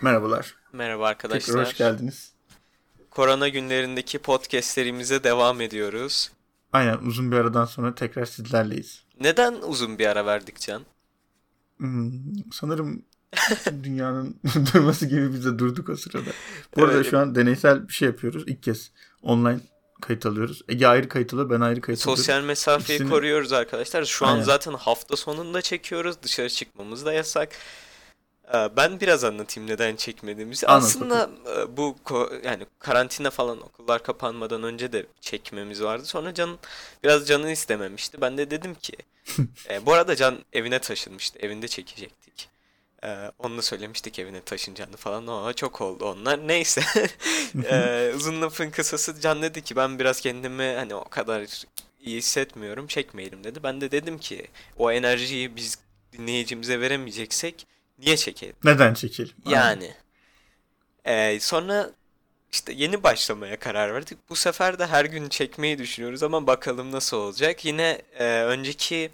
Merhabalar. Merhaba arkadaşlar. Tekrar hoş geldiniz. Korona günlerindeki podcastlerimize devam ediyoruz. Aynen uzun bir aradan sonra tekrar sizlerleyiz. Neden uzun bir ara verdik Can? Hmm, sanırım dünyanın durması gibi biz de durduk o sırada. Bu arada Evet. şu an deneysel bir şey yapıyoruz. İlk kez online kayıt alıyoruz. Ege ayrı kayıt alıyor, ben ayrı kayıt alıyorum. Sosyal mesafeyi İkisini- koruyoruz arkadaşlar. Şu an Aynen. zaten hafta sonunda çekiyoruz. Dışarı çıkmamız da yasak. Ee, Ben biraz anlatayım neden çekmediğimizi. Anlat Aslında e, bu yani karantina falan okullar kapanmadan önce de çekmemiz vardı. Sonra Can biraz canı istememişti. Ben de dedim ki e, bu arada Can evine taşınmıştı. Evinde çekecektik. Ee, onu da söylemiştik evine taşınacağını falan ama çok oldu onlar. Neyse. Ee, uzun lafın kısası Can dedi ki ben biraz kendimi hani o kadar iyi hissetmiyorum çekmeyelim dedi. Ben de dedim ki o enerjiyi biz dinleyicimize veremeyeceksek niye çekelim? Neden çekelim? Yani. Ee, sonra işte yeni başlamaya karar verdik. Bu sefer de her gün çekmeyi düşünüyoruz ama bakalım nasıl olacak. Yine e, önceki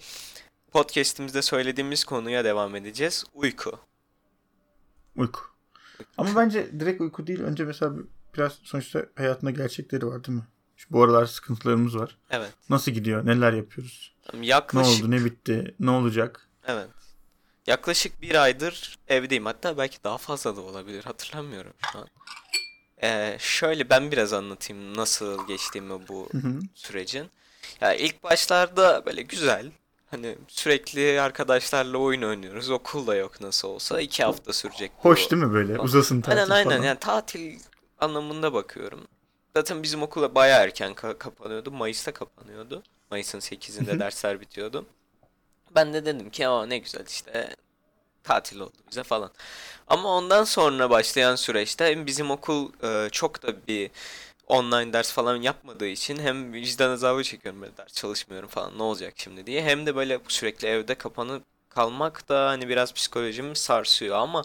podcast'imizde söylediğimiz konuya devam edeceğiz. Uyku. Uyku. Ama bence direkt uyku değil. Önce mesela bir- biraz sonuçta hayatında gerçekleri var değil mi? Şu bu aralar sıkıntılarımız var. Evet. Nasıl gidiyor? Neler yapıyoruz? Ne Yaklaşık oldu? Ne bitti? Ne olacak? Evet. Yaklaşık bir aydır evdeyim. Hatta belki daha fazla da olabilir. Hatırlamıyorum şu an. Ee, şöyle ben biraz anlatayım nasıl geçtiğimi bu Hı hı. sürecin. Ya ilk başlarda böyle güzel. Hani sürekli arkadaşlarla oyun oynuyoruz. Okul da yok nasıl olsa. iki hafta sürecek. Hoş değil mi böyle? Uzasın tatil Aynen aynen. falan. Yani tatil anlamında bakıyorum. Zaten bizim okula bayağı erken ka- kapanıyordu. Mayıs'ta kapanıyordu. Mayıs'ın 8'inde dersler bitiyordu. Ben de dedim ki aa ne güzel işte tatil oldu bize falan. Ama ondan sonra başlayan süreçte hem bizim okul e, çok da bir online ders falan yapmadığı için hem vicdan azabı çekiyorum böyle ders çalışmıyorum falan ne olacak şimdi diye. Hem de böyle sürekli evde kapanıp kalmak da hani biraz psikolojimi sarsıyor ama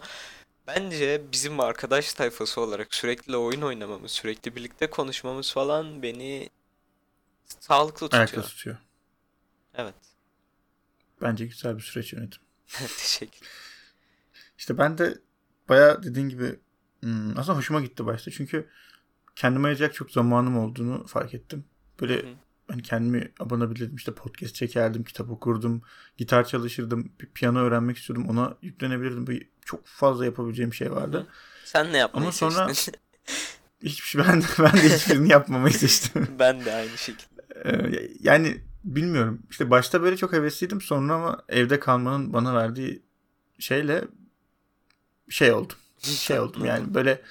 Bence bizim arkadaş tayfası olarak sürekli oyun oynamamız, sürekli birlikte konuşmamız falan beni sağlıklı Ayakta tutuyor. tutuyor. Evet. Bence güzel bir süreç yönetim. Teşekkür. İşte ben de bayağı dediğin gibi hmm, aslında hoşuma gitti başta. Çünkü kendime ayıracak çok zamanım olduğunu fark ettim. Böyle Hı hı. hani kendimi abanabilirdim. İşte podcast çekerdim, kitap okurdum, gitar çalışırdım, piyano öğrenmek istiyordum. Ona yüklenebilirdim. Böyle çok fazla yapabileceğim şey vardı. Sen ne yapmayı Ama sonra-? Hiçbir şey ben de, ben de hiçbirini yapmamayı seçtim. Ben de aynı şekilde. Ee, yani bilmiyorum. İşte başta böyle çok hevesliydim. Sonra ama evde kalmanın bana verdiği şeyle şey oldum. Şey oldum yani böyle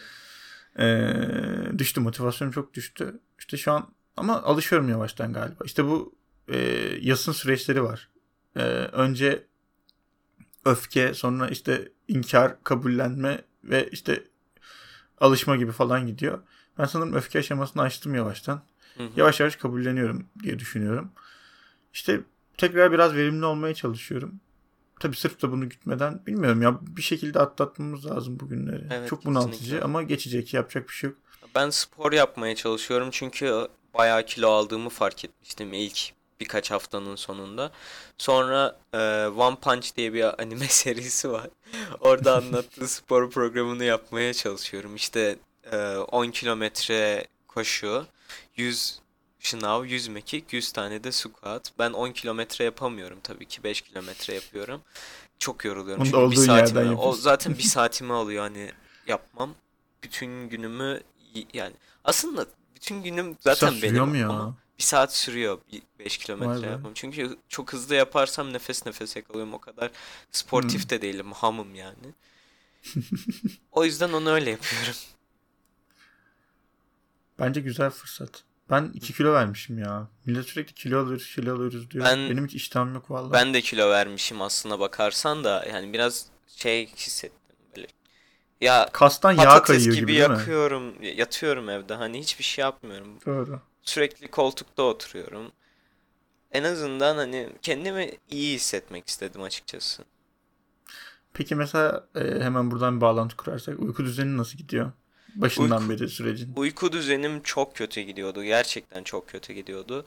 ee, düştü motivasyonum çok düştü. İşte şu an ama alışıyorum yavaştan galiba. İşte bu ee, yasın süreçleri var. Ee, önce öfke sonra işte inkar, kabullenme ve işte alışma gibi falan gidiyor. Ben sanırım öfke aşamasını açtım yavaştan Hı hı. yavaş yavaş kabulleniyorum diye düşünüyorum. İşte tekrar biraz verimli olmaya çalışıyorum. Tabii sırf da bunu gütmeden bilmiyorum ya bir şekilde atlatmamız lazım bu günleri. Evet, Çok bunaltıcı kesinlikle. ama geçecek yapacak bir şey yok. Ben spor yapmaya çalışıyorum çünkü bayağı kilo aldığımı fark etmiştim ilk birkaç haftanın sonunda. Sonra e, One Punch diye bir anime serisi var. Orada anlattığı spor programını yapmaya çalışıyorum. İşte e, 10 kilometre koşu, 100 şınav, 100 mekik, 100 tane de squat. Ben 10 kilometre yapamıyorum tabii ki 5 kilometre yapıyorum. Çok yoruluyorum da çünkü bir saatimi, o zaten bir saatimi alıyor hani yapmam. Bütün günümü yani aslında bütün günüm zaten sürüyor benim ya? ama bir saat sürüyor 5 Vay kilometre yapmam. Çünkü çok hızlı yaparsam nefes nefese kalıyorum. O kadar sportif Hmm. de değilim. Hamım yani. O yüzden onu öyle yapıyorum. Bence güzel fırsat. Ben 2 kilo vermişim ya. Millet sürekli kilo alıyoruz, kilo alıyoruz diyor. Ben- Benim hiç iştahım yok vallahi. Ben de kilo vermişim aslına bakarsan da yani biraz şey hissettim böyle. Ya Kastan yağ kayıyor gibi, gibi, değil mi? yakıyorum, yatıyorum evde. Hani hiçbir şey yapmıyorum. Doğru. Sürekli koltukta oturuyorum. En azından hani kendimi iyi hissetmek istedim açıkçası. Peki mesela e, hemen buradan bir bağlantı kurarsak uyku düzeni nasıl gidiyor? Başından Uyku- beri sürecin. Uyku düzenim çok kötü gidiyordu. Gerçekten çok kötü gidiyordu.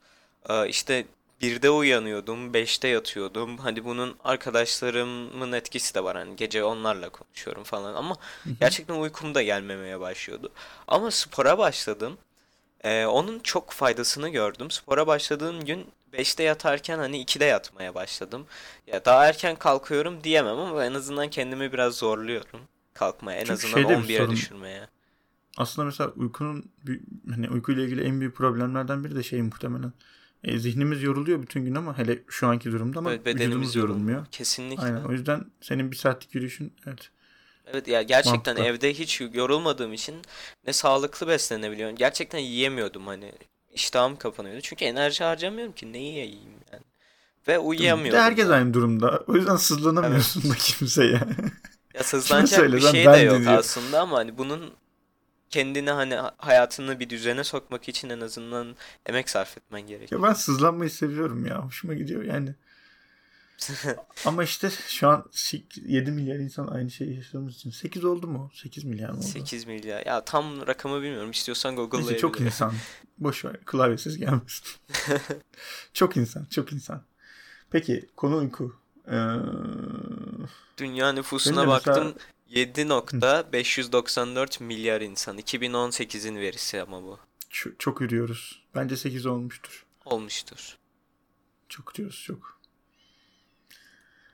Ee, işte birde uyanıyordum, beşte yatıyordum. Hani bunun arkadaşlarımın etkisi de var. Hani gece onlarla konuşuyorum falan ama gerçekten uykum da gelmemeye başlıyordu. Ama spora başladım. Ee, onun çok faydasını gördüm. Spora başladığım gün 5'te yatarken hani 2'de yatmaya başladım. Ya daha erken kalkıyorum diyemem ama en azından kendimi biraz zorluyorum kalkmaya. En Çünkü azından şeyde bir 11'e sorun. düşürmeye. Aslında mesela uykunun hani uykuyla ilgili en büyük problemlerden biri de şey muhtemelen. E, zihnimiz yoruluyor bütün gün ama hele şu anki durumda ama Evet, vücudumuz yorulmuyor. Kesinlikle. Aynen. O yüzden senin bir saatlik yürüyüşün evet. Evet ya gerçekten Mantıklı. evde hiç yorulmadığım için ne sağlıklı beslenebiliyorum. Gerçekten yiyemiyordum hani. İştahım kapanıyordu. Çünkü enerji harcamıyorum ki. Ne yiyeyim yani. Ve uyuyamıyordum. herkes da. aynı durumda. O yüzden sızlanamıyorsun da kimseye. Ya sızlanacak bir şey de yok diyor. aslında ama hani bunun kendine hani hayatını bir düzene sokmak için en azından emek sarf etmen gerekiyor. ya ben sızlanmayı seviyorum ya. Hoşuma gidiyor yani. Ama işte şu an 7 milyar insan aynı şeyi yaşadığımız için. 8 oldu mu? 8 milyar mı oldu? 8 milyar. Ya tam rakamı bilmiyorum. İstiyorsan Neyse, Google'layabilirim. çok insan. Boş ver. Klavyesiz gelmesin. çok insan. Çok insan. Peki konu uyku. Ee, Dünya nüfusuna de mesela- baktım 7.594 milyar insan. 2018'in verisi ama bu. ç- çok yürüyoruz. Bence 8 olmuştur. Olmuştur. Çok diyoruz çok.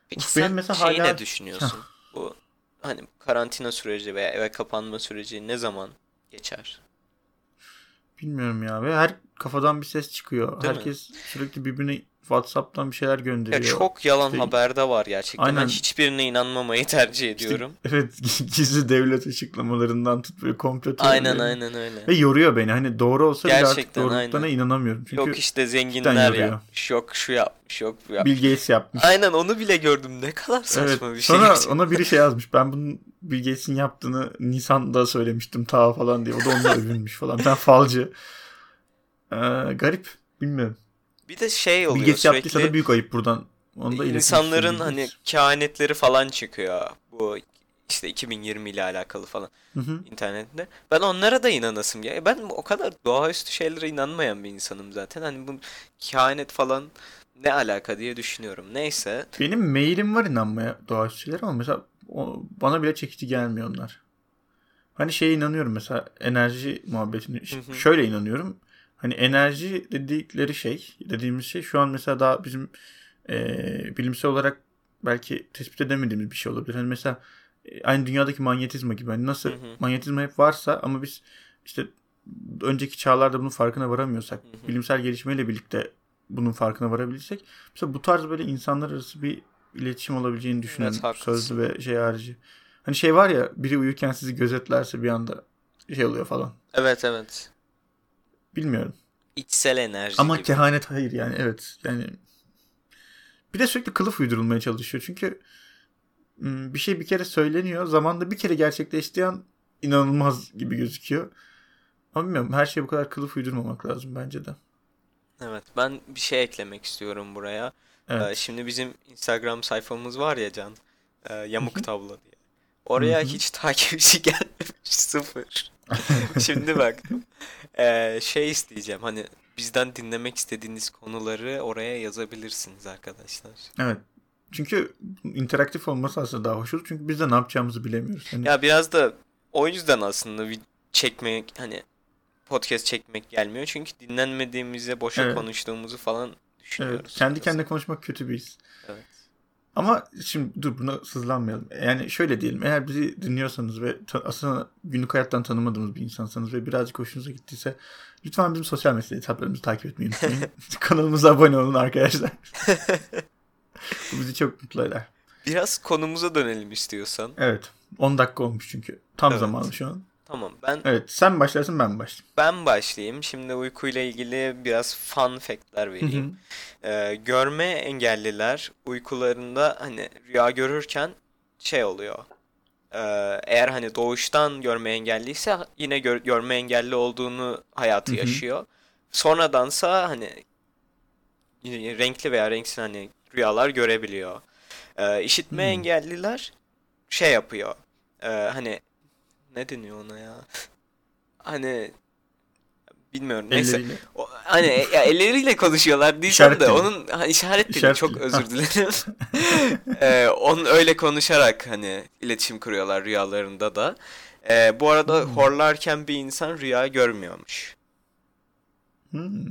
Peki Uf, sen mesela şeyi hala- ne düşünüyorsun? Bu hani karantina süreci veya eve kapanma süreci ne zaman geçer? Bilmiyorum ya. Ve her kafadan bir ses çıkıyor. Değil mi? Herkes sürekli birbirine WhatsApp'tan bir şeyler Ya gönderiyor. çok yalan İşte- haber de var gerçekten. Ben Aynen. hiçbirine inanmamayı tercih İşte, ediyorum. evet gizli devlet açıklamalarından tut böyle komplo aynen teorilerine. aynen öyle. Ve yoruyor beni. Hani doğru olsa bile artık Gerçekten, doğruluklarına aynen. inanamıyorum. Çünkü Yok işte zenginler yapmış, yok şu yapmış, yok bu yapmış. Bill Gates yapmış. Aynen onu bile gördüm. Ne kadar saçma Evet. bir şey. Sonra gerçekten. ona biri şey yazmış. Ben bunun Bill Gates'in yaptığını Nisan'da söylemiştim ta falan diye. O da onunla övünmüş falan. Ben falcı. Ee, garip. Bilmiyorum. Bir de şey oluyor yaptıysa sürekli da büyük ayıp buradan. Onu da insanların hani kehanetleri falan çıkıyor. Bu işte 2020 ile alakalı falan Hı hı. internette. Ben onlara da inanasım ya. Ben o kadar doğaüstü şeylere inanmayan bir insanım zaten. Hani bu kehanet falan ne alaka diye düşünüyorum. Neyse. Benim mailim var inanmaya doğaüstülere ama mesela o, bana bile çekici gelmiyor onlar. Hani şeye inanıyorum mesela enerji muhabbetini. Hı hı. Şöyle inanıyorum. Hani enerji dedikleri şey, dediğimiz şey şu an mesela daha bizim e, bilimsel olarak belki tespit edemediğimiz bir şey olabilir. Hani mesela aynı dünyadaki manyetizma gibi. Hani nasıl Hı hı. manyetizma hep varsa ama biz işte önceki çağlarda bunun farkına varamıyorsak, Hı hı. bilimsel gelişmeyle birlikte bunun farkına varabilirsek mesela bu tarz böyle insanlar arası bir iletişim olabileceğini düşünüyorum. haklısın. Sözlü ve şey harici. Hani şey var ya biri uyurken sizi gözetlerse bir anda şey oluyor falan. Evet evet. Bilmiyorum. İçsel enerji Ama gibi. kehanet hayır yani evet. Yani bir de sürekli kılıf uydurulmaya çalışıyor. Çünkü bir şey bir kere söyleniyor. Zamanda bir kere gerçekleştiği an inanılmaz gibi gözüküyor. Ama bilmiyorum her şeye bu kadar kılıf uydurmamak lazım bence de. Evet ben bir şey eklemek istiyorum buraya. Evet. Ee, şimdi bizim Instagram sayfamız var ya Can. e, Yamuk Tablo diye. Oraya hiç takipçi gelmemiş. Sıfır. Şimdi baktım. Ee, şey isteyeceğim. Hani bizden dinlemek istediğiniz konuları oraya yazabilirsiniz arkadaşlar. Evet. Çünkü interaktif olması aslında daha hoş olur. Çünkü biz de ne yapacağımızı bilemiyoruz. Hani Ya biraz da o yüzden aslında çekmek hani podcast çekmek gelmiyor. Çünkü dinlenmediğimize boşa Evet. konuştuğumuzu falan düşünüyoruz. evet, kendi kendine konuşmak kötü bir his. Evet. Ama şimdi dur buna sızlanmayalım. Yani şöyle diyelim. Eğer bizi dinliyorsanız ve aslında günlük hayattan tanımadığımız bir insansanız ve birazcık hoşunuza gittiyse lütfen bizim sosyal medya hesaplarımızı takip etmeyi unutmayın. Kanalımıza abone olun arkadaşlar. Bu bizi çok mutlu eder. Biraz konumuza dönelim istiyorsan. Evet. 10 dakika olmuş çünkü. Tam Evet. zamanı şu an. Tamam ben Evet. Sen başlarsın ben başlayayım. ben başlayayım. Şimdi uykuyla ilgili biraz fun fact'ler vereyim. hı. Ee, görme engelliler uykularında hani rüya görürken şey oluyor. Ee, eğer hani doğuştan görme engelliyse yine gör- görme engelli olduğunu hayatı Hı hı. yaşıyor. Sonradansa hani renkli veya renksiz hani rüyalar görebiliyor. Ee, işitme engelliler şey yapıyor. Ee, hani ne deniyor ona ya? Hani bilmiyorum. Neyse Elleriyle. o, hani ya elleriyle konuşuyorlar diyeceğim de onun hani işaret dili İşaret çok özür dilerim. ee, onun öyle konuşarak hani iletişim kuruyorlar rüyalarında da. Ee, bu arada hmm. horlarken bir insan rüya görmüyormuş. Hmm.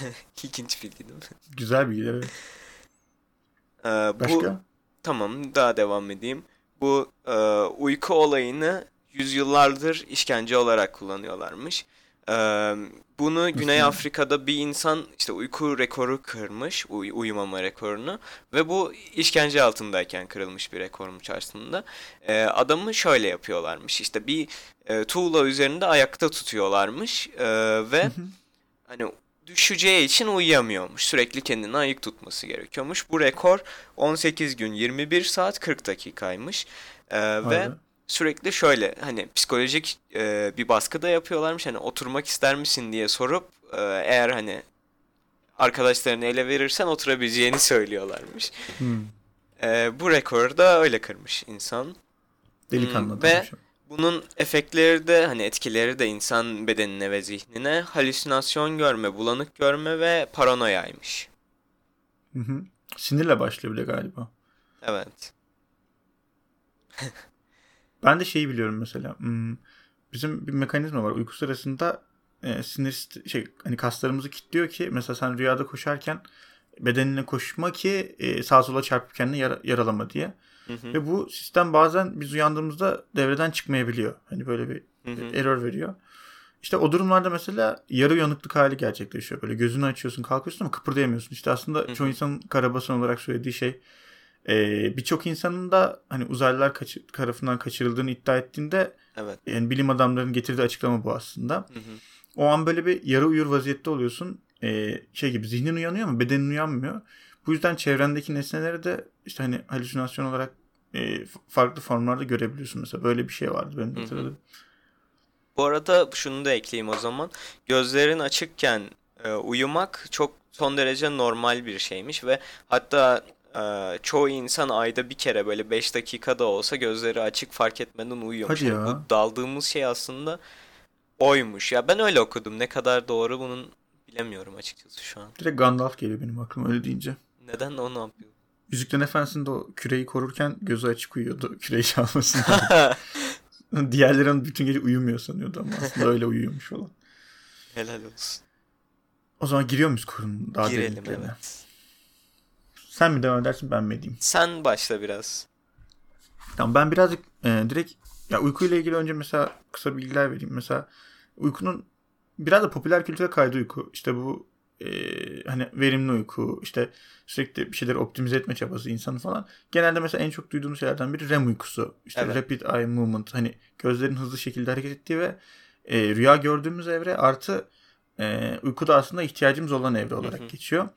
İlginç bilgi değil mi? Güzel bilgi evet. Ee, bu, Başka? Tamam daha devam edeyim. Bu e, uyku olayını yüzyıllardır işkence olarak kullanıyorlarmış. Ee, bunu Güney Afrika'da bir insan işte uyku rekoru kırmış, uy- uyumama rekorunu ve bu işkence altındayken kırılmış bir rekormuş aslında. Ee, adamı şöyle yapıyorlarmış işte bir e, tuğla üzerinde ayakta tutuyorlarmış e, ve hani düşeceği için uyuyamıyormuş. Sürekli kendini ayık tutması gerekiyormuş. Bu rekor 18 gün 21 saat 40 dakikaymış. Ee, ve sürekli şöyle hani psikolojik e, bir baskı da yapıyorlarmış. Hani oturmak ister misin diye sorup e, eğer hani arkadaşlarını ele verirsen oturabileceğini söylüyorlarmış. Hmm. E, bu rekoru da öyle kırmış insan. Delikanlı hmm, Ve bunun efektleri de hani etkileri de insan bedenine ve zihnine halüsinasyon görme, bulanık görme ve paranoyaymış. Hı hı. Sinirle başlıyor bile galiba. Evet. Ben de şeyi biliyorum mesela. Hmm, bizim bir mekanizma var. Uyku sırasında e, sinir şey hani kaslarımızı kilitliyor ki mesela sen rüyada koşarken bedenine koşma ki e, sağa sola çarpıp kendini yara, yaralama diye. Hı hı. Ve bu sistem bazen biz uyandığımızda devreden çıkmayabiliyor. Hani böyle bir hı hı. error veriyor. İşte o durumlarda mesela yarı uyanıklık hali gerçekleşiyor. Böyle gözünü açıyorsun kalkıyorsun ama kıpırdayamıyorsun. İşte aslında hı hı. çoğu insanın karabasan olarak söylediği şey ee, Birçok insanın da hani uzaylılar kaçı, tarafından kaçırıldığını iddia ettiğinde evet. yani bilim adamlarının getirdiği açıklama bu aslında. Hı hı. O an böyle bir yarı uyur vaziyette oluyorsun. Ee, şey gibi zihnin uyanıyor ama bedenin uyanmıyor. Bu yüzden çevrendeki nesneleri de işte hani halüsinasyon olarak e, farklı formlarda görebiliyorsun. Mesela böyle bir şey vardı benim hatırladığım. Bu arada şunu da ekleyeyim o zaman. Gözlerin açıkken e, uyumak çok son derece normal bir şeymiş ve hatta ee, çoğu insan ayda bir kere böyle 5 dakikada olsa gözleri açık fark etmeden uyuyormuş. Hadi ya. Bu daldığımız şey aslında oymuş. Ya ben öyle okudum. Ne kadar doğru bunun bilemiyorum açıkçası şu an. Direkt Gandalf geliyor benim aklıma öyle deyince. Neden o ne yapıyor? Yüzüklerin Efendisi'nde o küreyi korurken gözü açık uyuyordu. Küreyi çalmasın. Diğerleri bütün gece uyumuyor sanıyordu ama aslında öyle uyuyormuş falan. Helal olsun. O zaman giriyor muyuz korun daha Girelim evet. Sen mi devam edersin ben mi edeyim? Sen başla biraz. Tamam ben birazcık e, direkt ya uykuyla ilgili önce mesela kısa bilgiler vereyim. Mesela uykunun biraz da popüler kültüre kaydı uyku. İşte bu e, hani verimli uyku, işte sürekli bir şeyleri optimize etme çabası insanı falan. Genelde mesela en çok duyduğumuz şeylerden biri REM uykusu. İşte evet. Rapid Eye Movement. Hani gözlerin hızlı şekilde hareket ettiği ve e, rüya gördüğümüz evre artı e, uykuda aslında ihtiyacımız olan evre olarak hı hı. geçiyor.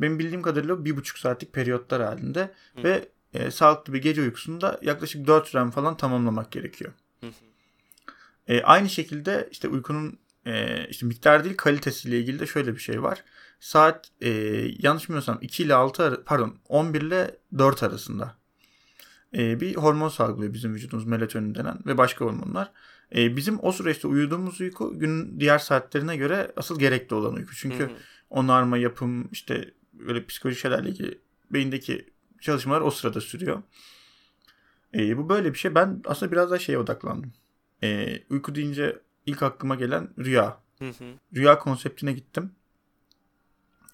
Benim bildiğim kadarıyla bir buçuk saatlik periyotlar halinde Hı. ve e, sağlıklı bir gece uykusunda yaklaşık 4 REM falan tamamlamak gerekiyor. Hı E, aynı şekilde işte uykunun e, işte miktar değil kalitesiyle ilgili de şöyle bir şey var. Saat e, yanlış bilmiyorsam 2 ile 6 ar- pardon 11 ile 4 arasında e, bir hormon salgılıyor bizim vücudumuz melatonin denen ve başka hormonlar. E, bizim o süreçte uyuduğumuz uyku günün diğer saatlerine göre asıl gerekli olan uyku. Çünkü hı hı. onarma, yapım, işte böyle psikolojik şeylerle ilgili beyindeki çalışmalar o sırada sürüyor. E, bu böyle bir şey. Ben aslında biraz daha şeye odaklandım. E, uyku deyince ilk aklıma gelen rüya. Hı hı. Rüya konseptine gittim.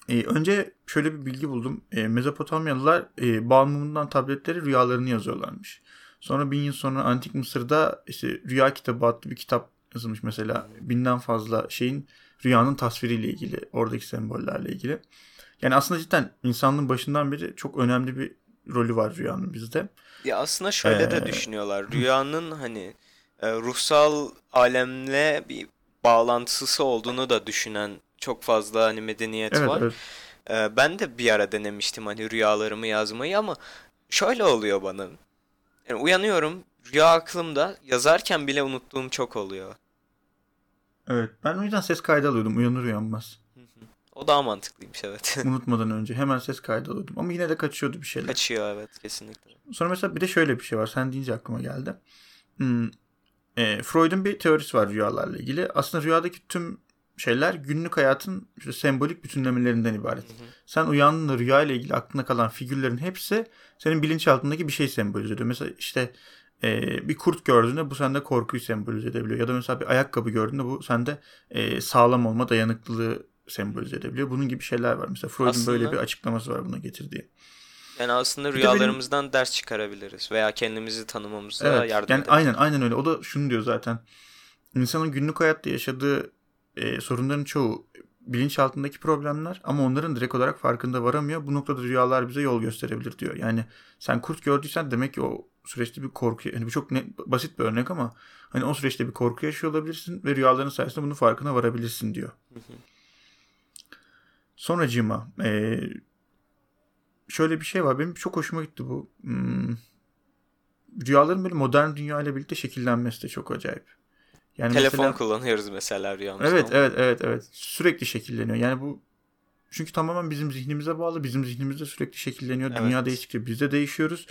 E, önce şöyle bir bilgi buldum. E, Mezopotamyalılar e, Balmumundan tabletleri rüyalarını yazıyorlarmış. Sonra bin yıl sonra Antik Mısır'da işte Rüya Kitabı adlı bir kitap yazılmış mesela. Binden fazla şeyin rüyanın tasviriyle ilgili, oradaki sembollerle ilgili. Yani aslında cidden insanlığın başından beri çok önemli bir rolü var rüyanın bizde. Ya aslında şöyle ee... de düşünüyorlar. Rüyanın hani e, ruhsal alemle bir bağlantısı olduğunu da düşünen çok fazla hani medeniyet evet, var. Evet. E, ben de bir ara denemiştim hani rüyalarımı yazmayı ama şöyle oluyor bana. Yani uyanıyorum rüya aklımda yazarken bile unuttuğum çok oluyor. Evet ben o yüzden ses kaydı alıyordum uyanır uyanmaz. O daha mantıklıymış evet. Unutmadan önce hemen ses kaydı alıyordum. Ama yine de kaçıyordu bir şeyler. Kaçıyor evet kesinlikle. Sonra mesela bir de şöyle bir şey var. Sen deyince aklıma geldi. Hmm, e, Freud'un bir teorisi var rüyalarla ilgili. Aslında rüyadaki tüm şeyler günlük hayatın işte sembolik bütünlemelerinden ibaret. Hı hı. Sen uyandığında rüya ile ilgili aklına kalan figürlerin hepsi senin bilinçaltındaki bir şey sembolize ediyor. Mesela işte e, bir kurt gördüğünde bu sende korkuyu sembolize edebiliyor. Ya da mesela bir ayakkabı gördüğünde bu sende e, sağlam olma, dayanıklılığı sembolize edebiliyor. Bunun gibi şeyler var. Mesela Freud'un aslında, böyle bir açıklaması var buna getirdiği. Yani aslında rüyalarımızdan benim... ders çıkarabiliriz veya kendimizi tanımamıza evet, yardım yani edebiliriz. Aynen aynen öyle. O da şunu diyor zaten. İnsanın günlük hayatta yaşadığı e, sorunların çoğu bilinç altındaki problemler ama onların direkt olarak farkında varamıyor. Bu noktada rüyalar bize yol gösterebilir diyor. Yani sen kurt gördüysen demek ki o süreçte bir korku yani bu çok ne, basit bir örnek ama hani o süreçte bir korku yaşıyor olabilirsin ve rüyaların sayesinde bunun farkına varabilirsin diyor. Hı hı. Sonracığıma e, şöyle bir şey var. Benim çok hoşuma gitti bu. Hmm, rüyaların böyle modern dünya ile birlikte şekillenmesi de çok acayip. Yani Telefon mesela, kullanıyoruz mesela rüyamızda. Evet, evet, evet, evet. Sürekli şekilleniyor. Yani bu çünkü tamamen bizim zihnimize bağlı. Bizim zihnimizde sürekli şekilleniyor. Evet. Dünya değiştikçe biz de değişiyoruz.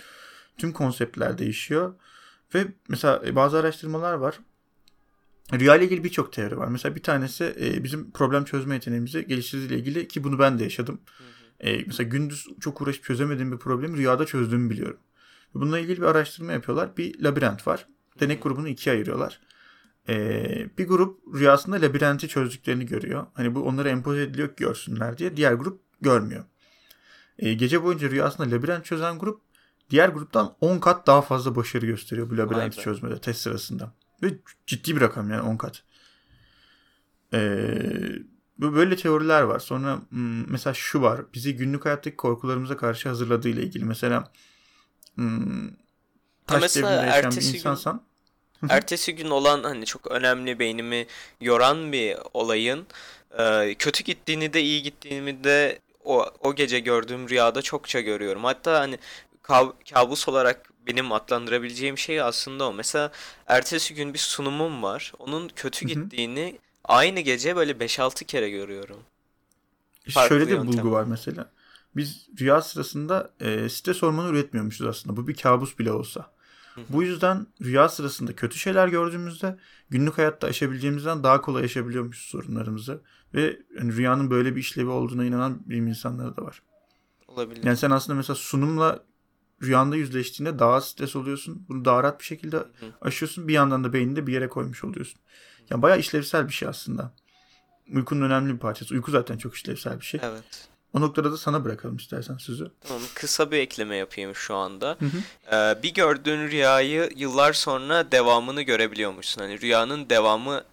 Tüm konseptler değişiyor. Ve mesela bazı araştırmalar var. Rüya ile ilgili birçok teori var. Mesela bir tanesi e, bizim problem çözme yeteneğimizi geliştirdiğiyle ilgili ki bunu ben de yaşadım. Hı hı. E, mesela gündüz çok uğraşıp çözemediğim bir problemi rüyada çözdüğümü biliyorum. Bununla ilgili bir araştırma yapıyorlar. Bir labirent var. Denek grubunu ikiye ayırıyorlar. Ee, bir grup rüyasında labirenti çözdüklerini görüyor. Hani bu onlara empoze ediliyor ki görsünler diye. Diğer grup görmüyor. Ee, gece boyunca rüyasında labirent çözen grup diğer gruptan 10 kat daha fazla başarı gösteriyor bu labirenti çözmede test sırasında. Ve ciddi bir rakam yani 10 kat. Ee, böyle teoriler var. Sonra hmm, mesela şu var. Bizi günlük hayattaki korkularımıza karşı hazırladığı ile ilgili. Mesela hmm, taş mesela devrinde yaşayan bir insansan gün ertesi gün olan hani çok önemli beynimi yoran bir olayın e, kötü gittiğini de iyi gittiğini de o, o gece gördüğüm rüyada çokça görüyorum. Hatta hani kabus olarak benim adlandırabileceğim şey aslında o. Mesela ertesi gün bir sunumum var. Onun kötü gittiğini aynı gece böyle 5-6 kere görüyorum. Farklı Şöyle de bir bulgu var mesela. Biz rüya sırasında e, stres hormonu üretmiyormuşuz aslında. Bu bir kabus bile olsa. Bu yüzden rüya sırasında kötü şeyler gördüğümüzde günlük hayatta aşabileceğimizden daha kolay aşabiliyormuşuz sorunlarımızı. Ve yani rüyanın böyle bir işlevi olduğuna inanan bilim insanları da var. Olabilir. Yani sen aslında mesela sunumla rüyanda yüzleştiğinde daha stres oluyorsun. Bunu daha rahat bir şekilde aşıyorsun. Bir yandan da beyninde bir yere koymuş oluyorsun. Yani bayağı işlevsel bir şey aslında. Uykunun önemli bir parçası. Uyku zaten çok işlevsel bir şey. Evet. O noktada da sana bırakalım istersen sözü. Tamam kısa bir ekleme yapayım şu anda. Hı hı. Ee, bir gördüğün rüyayı yıllar sonra devamını görebiliyormuşsun. Hani rüyanın devamını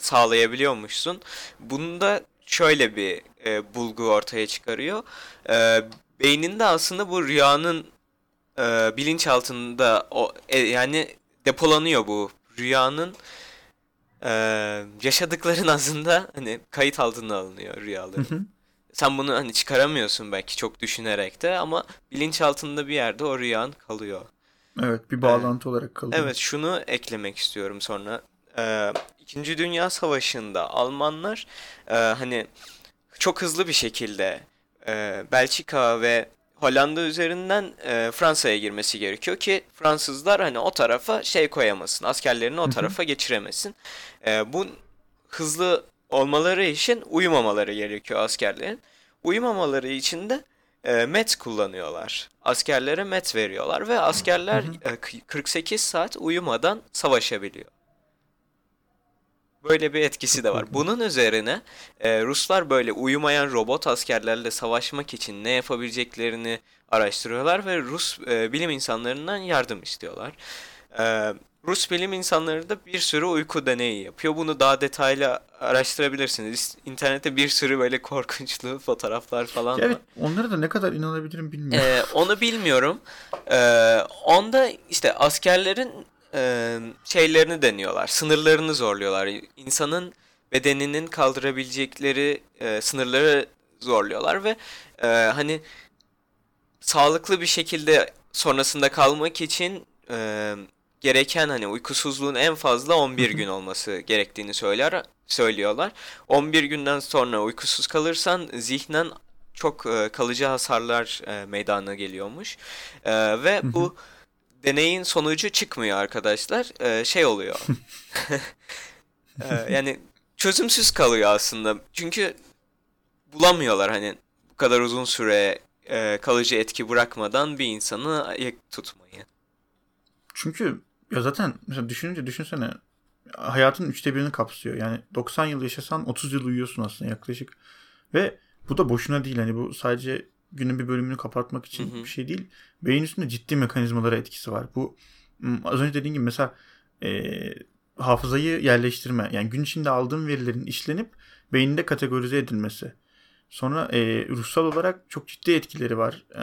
sağlayabiliyormuşsun. Bunda şöyle bir e, bulgu ortaya çıkarıyor. E, beyninde aslında bu rüyanın e, bilinçaltında o e, yani depolanıyor bu rüyanın e, yaşadıkların aslında hani kayıt altına alınıyor rüyaların. Hı hı sen bunu hani çıkaramıyorsun belki çok düşünerek de ama bilinçaltında bir yerde o rüyan kalıyor. Evet bir bağlantı ee, olarak kalıyor. Evet şunu eklemek istiyorum sonra. Ee, İkinci Dünya Savaşı'nda Almanlar e, hani çok hızlı bir şekilde e, Belçika ve Hollanda üzerinden e, Fransa'ya girmesi gerekiyor ki Fransızlar hani o tarafa şey koyamasın, askerlerini o tarafa geçiremesin. E, bu hızlı olmaları için uyumamaları gerekiyor askerlerin. Uyumamaları için de e, met kullanıyorlar. Askerlere met veriyorlar ve askerler e, 48 saat uyumadan savaşabiliyor. Böyle bir etkisi de var. Bunun üzerine e, Ruslar böyle uyumayan robot askerlerle savaşmak için ne yapabileceklerini araştırıyorlar ve Rus e, bilim insanlarından yardım istiyorlar. E, Rus bilim insanları da bir sürü uyku deneyi yapıyor. Bunu daha detaylı araştırabilirsiniz. İnternette bir sürü böyle korkunçlu fotoğraflar falan evet, var. Onlara da ne kadar inanabilirim bilmiyorum. Ee, onu bilmiyorum. Ee, onda işte askerlerin e, şeylerini deniyorlar. Sınırlarını zorluyorlar. İnsanın bedeninin kaldırabilecekleri e, sınırları zorluyorlar ve e, hani sağlıklı bir şekilde sonrasında kalmak için e, gereken hani uykusuzluğun en fazla 11 gün olması gerektiğini söyler söylüyorlar. 11 günden sonra uykusuz kalırsan zihnen çok e, kalıcı hasarlar e, meydana geliyormuş. E, ve bu deneyin sonucu çıkmıyor arkadaşlar. E, şey oluyor. e, yani çözümsüz kalıyor aslında. Çünkü bulamıyorlar hani bu kadar uzun süre e, kalıcı etki bırakmadan bir insanı ayık tutmayı. Çünkü ya zaten mesela düşününce düşünsene hayatın üçte birini kapsıyor. Yani 90 yıl yaşasan 30 yıl uyuyorsun aslında yaklaşık. Ve bu da boşuna değil. Hani bu sadece günün bir bölümünü kapatmak için Hı hı. bir şey değil. Beyin üstünde ciddi mekanizmalara etkisi var. Bu az önce dediğim gibi mesela e, hafızayı yerleştirme. Yani gün içinde aldığın verilerin işlenip beyninde kategorize edilmesi. Sonra e, ruhsal olarak çok ciddi etkileri var. E,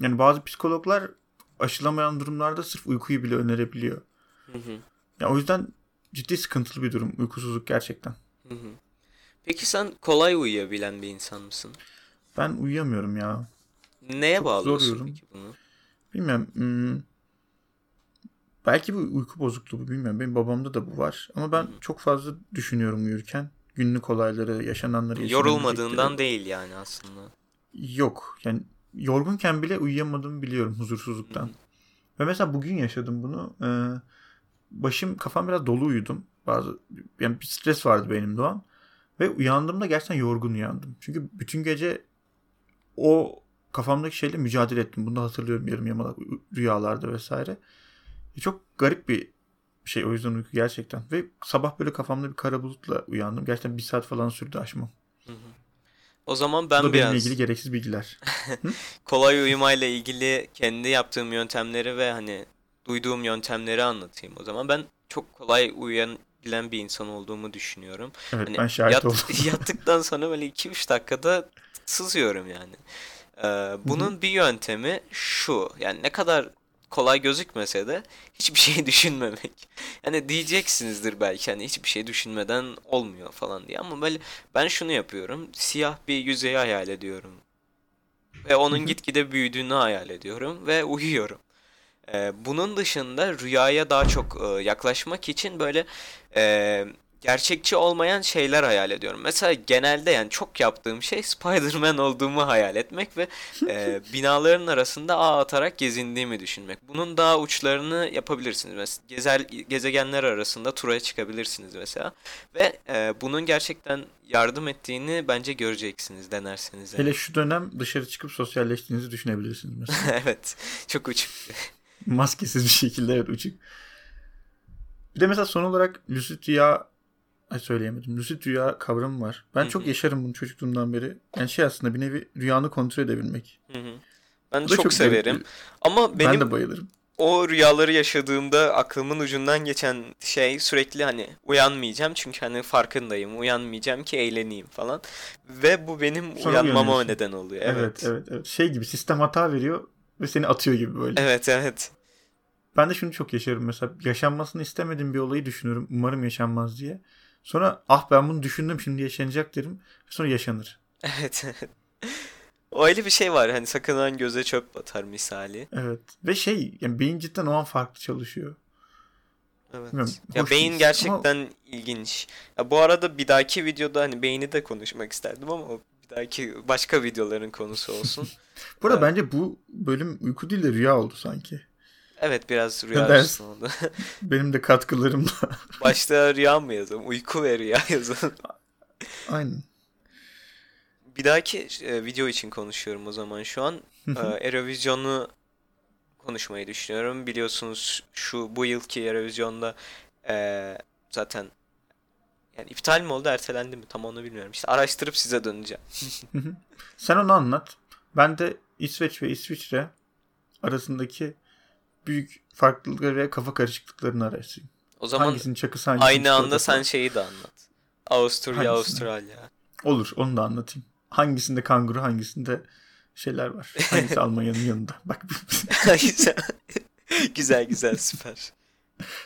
yani bazı psikologlar aşılamayan durumlarda sırf uykuyu bile önerebiliyor. Hı hı. Ya o yüzden ciddi sıkıntılı bir durum uykusuzluk gerçekten. Hı hı. Peki sen kolay uyuyabilen bir insan mısın? Ben uyuyamıyorum ya. Neye Çok bağlıyorsun zor peki bunu? Bilmiyorum. hmm, belki bu uyku bozukluğu bilmiyorum. Benim babamda da bu var. Ama ben Hı hı. çok fazla düşünüyorum uyurken. Günlük olayları, yaşananları, Yorulmadığından değil yani aslında. Yok. Yani yorgunken bile uyuyamadığımı biliyorum huzursuzluktan. hı. Ve mesela bugün yaşadım bunu. Ee, başım, kafam biraz dolu uyudum. Bazı yani bir stres vardı beynimde o an. Ve uyandığımda gerçekten yorgun uyandım. Çünkü bütün gece o kafamdaki şeyle mücadele ettim. Bunu hatırlıyorum yarım yamalak rüyalarda vesaire. E, Çok garip bir şey o yüzden uyku gerçekten. Ve sabah böyle kafamda bir kara bulutla uyandım. Gerçekten bir saat falan sürdü aşmam. Hı hı. O zaman Bu ben da biraz ilgili gereksiz bilgiler. kolay uyumayla ilgili kendi yaptığım yöntemleri ve hani duyduğum yöntemleri anlatayım o zaman. Ben çok kolay uyuyabilen bir insan olduğumu düşünüyorum. Evet Hani ben şahit yat- oldum. yattıktan sonra böyle 2-3 dakikada sızıyorum yani. Ee, bunun bir yöntemi şu. Yani ne kadar kolay gözükmese de hiçbir şey düşünmemek. Yani diyeceksinizdir belki hani hiçbir şey düşünmeden olmuyor falan diye ama böyle ben şunu yapıyorum. Siyah bir yüzeyi hayal ediyorum. Ve onun gitgide büyüdüğünü hayal ediyorum ve uyuyorum. Ee, bunun dışında rüyaya daha çok e, yaklaşmak için böyle e, gerçekçi olmayan şeyler hayal ediyorum. Mesela genelde yani çok yaptığım şey Spider-Man olduğumu hayal etmek ve e, binaların arasında ağ atarak gezindiğimi düşünmek. Bunun daha uçlarını yapabilirsiniz. Mesela gezer, gezegenler arasında tura çıkabilirsiniz mesela. Ve e, bunun gerçekten yardım ettiğini bence göreceksiniz denerseniz. yani. Hele şu dönem dışarı çıkıp sosyalleştiğinizi düşünebilirsiniz mesela. Evet, çok uç. Maskesiz bir şekilde evet uçuk. Bir de mesela son olarak lucid rüya ay söyleyemedim. Lucid rüya kavramı var. Ben Hı çok yaşarım bunu çocukluğumdan beri. Yani şey aslında bir nevi rüyanı kontrol edebilmek. Hı hı. Ben de çok, çok severim. bir- Ama benim Ben de bayılırım. o rüyaları yaşadığımda aklımın ucundan geçen şey sürekli hani uyanmayacağım çünkü hani farkındayım. Uyanmayacağım ki eğleneyim falan. Ve bu benim Sonra uyanmama uyanıyorsun. neden oluyor. Evet. Evet. evet evet Şey gibi sistem hata veriyor ve seni atıyor gibi böyle. Evet, evet. Ben de şunu çok yaşarım mesela yaşanmasını istemediğim bir olayı düşünüyorum. Umarım yaşanmaz diye. Sonra ah ben bunu düşündüm şimdi yaşanacak derim. Sonra yaşanır. Evet. O öyle bir şey var hani sakınan göze çöp batar misali. Evet. Ve şey yani beyin cidden o an farklı çalışıyor. Evet. Bilmiyorum, Ya beyin gerçekten ilginç. Ya bu arada bir dahaki videoda hani beyni de konuşmak isterdim ama o bir dahaki başka videoların konusu olsun. Bu arada Evet. bence bu bölüm uyku değil de rüya oldu sanki. Evet biraz rüya oldu. Benim de katkılarımla. Başta rüya mı yazalım? Uyku ve rüya yazalım. Aynen. Bir dahaki e, video için konuşuyorum o zaman şu an. E, Eurovision'u konuşmayı düşünüyorum. Biliyorsunuz şu bu yılki Eurovision'da e, zaten yani iptal mi oldu ertelendi mi tam onu bilmiyorum. İşte araştırıp size döneceğim. Sen onu anlat. Ben de İsveç ve İsviçre arasındaki büyük farklılıkları ve kafa karışıklıklarını araştırayım. O zaman Hangisinin çakısı hangisinin aynı anda sen şeyi de anlat. Avusturya, Hangisini? Avustralya. Olur onu da anlatayım. Hangisinde kanguru hangisinde şeyler var. Hangisi Almanya'nın yanında. Bak güzel. güzel süper.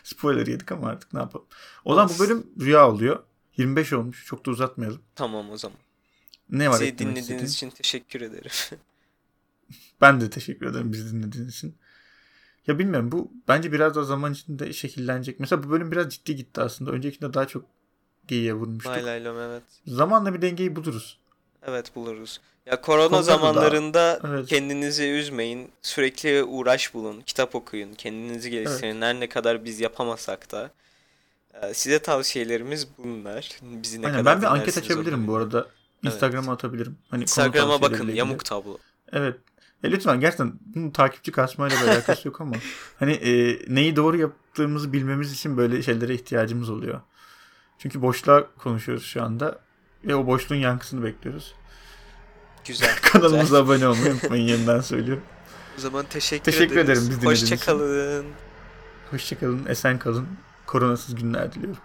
spoiler yedik ama artık ne yapalım. O zaman bu bölüm rüya oluyor. 25 olmuş. Çok da uzatmayalım. Tamam o zaman. Ne var Bizi dinlediğiniz istediğin? için teşekkür ederim. Ben de teşekkür ederim bizi dinlediğiniz için. Ya bilmiyorum bu bence biraz da zaman içinde şekillenecek. Mesela bu bölüm biraz ciddi gitti aslında. Öncekinde daha çok geyiğe vurmuştuk. Lay lay lom evet. Zamanla bir dengeyi buluruz. Evet buluruz. Ya korona Konuda da zamanlarında evet. kendinizi üzmeyin. Sürekli uğraş bulun. Kitap okuyun. Kendinizi geliştirin. Her ne kadar biz yapamasak da. Ee, Size tavsiyelerimiz bunlar. Bizi ne Aynen, kadar ben bir anket açabilirim onu bu arada. Instagram'a atabilirim. Hani Instagram'a bakın yamuk tablo. Evet. E lütfen gerçekten bunun takipçi kasmayla bir alakası yok ama hani e, neyi doğru yaptığımızı bilmemiz için böyle şeylere ihtiyacımız oluyor. Çünkü boşluğa konuşuyoruz şu anda ve o boşluğun yankısını bekliyoruz. Güzel. Kanalımıza güzel. abone olmayı unutmayın yeniden söylüyorum. O zaman teşekkür, Teşekkür ederiz. ederim. Hoşçakalın. Hoşçakalın, esen kalın, koronasız günler diliyorum.